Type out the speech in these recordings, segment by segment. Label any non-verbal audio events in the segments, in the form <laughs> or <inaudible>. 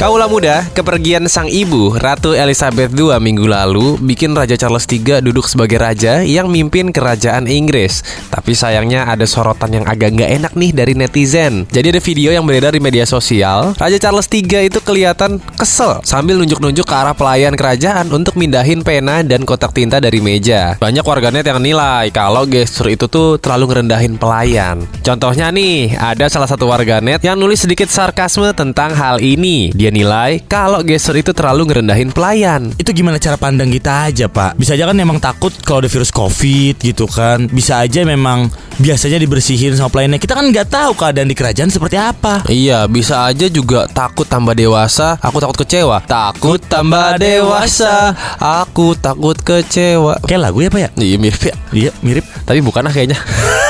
Kaulah muda, kepergian sang ibu, Ratu Elizabeth II minggu lalu bikin Raja Charles III duduk sebagai raja yang mimpin kerajaan Inggris. Tapi sayangnya ada sorotan yang agak nggak enak nih dari netizen. Jadi ada video yang beredar di media sosial, Raja Charles III itu kelihatan kesel sambil nunjuk-nunjuk ke arah pelayan kerajaan untuk mindahin pena dan kotak tinta dari meja. Banyak warganet yang nilai kalau gestur itu tuh terlalu ngerendahin pelayan. Contohnya nih, ada salah satu warganet yang nulis sedikit sarkasme tentang hal ini. Dia nilai kalau gestur itu terlalu ngerendahin pelayan. Itu gimana cara pandang kita aja pak Bisa aja kan emang takut kalau ada virus covid gitu kan Bisa aja memang biasanya dibersihin sama pelayannya Kita kan nggak tahu keadaan di kerajaan seperti apa Iya, bisa aja juga takut tambah dewasa, aku takut kecewa. Takut tambah dewasa, aku takut kecewa. Kayak lagu ya pak ya? Iya mirip ya. Iya mirip Tapi bukan lah kayaknya. <laughs>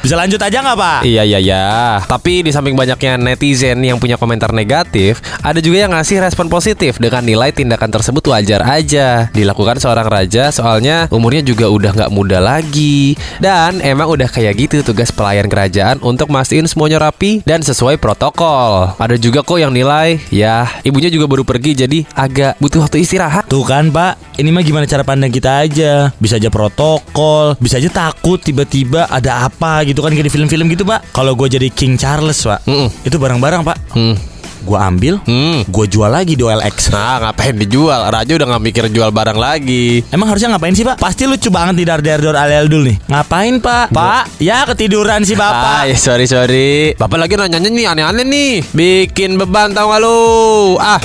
Bisa lanjut aja nggak pak? Iya iya iya. Tapi di samping banyaknya netizen yang punya komentar negatif, ada juga yang ngasih respon positif dengan nilai tindakan tersebut wajar aja dilakukan seorang raja soalnya umurnya juga udah nggak muda lagi dan emang udah kayak gitu tugas pelayan kerajaan untuk mastiin semuanya rapi dan sesuai protokol. Ada juga kok yang nilai ya ibunya juga baru pergi jadi agak butuh waktu istirahat. Tuh kan pak, ini mah gimana cara pandang kita aja Bisa aja protokol, bisa aja takut tiba-tiba ada apa gitu kan Kayak di film-film gitu pak Kalau gue jadi King Charles pak Mm-mm. Itu barang-barang pak Hmm. Gue ambil, Hmm. gue jual lagi di OLX Nah ngapain dijual? Raja udah nggak mikir jual barang lagi. Emang harusnya ngapain sih pak? Pasti lucu banget di dar-dar alel dulu nih Ngapain pak? Pak, ya ketiduran sih bapak ya sorry sorry. Bapak lagi nanyanya nih aneh-aneh nih. Bikin beban tau gak lu? Ah.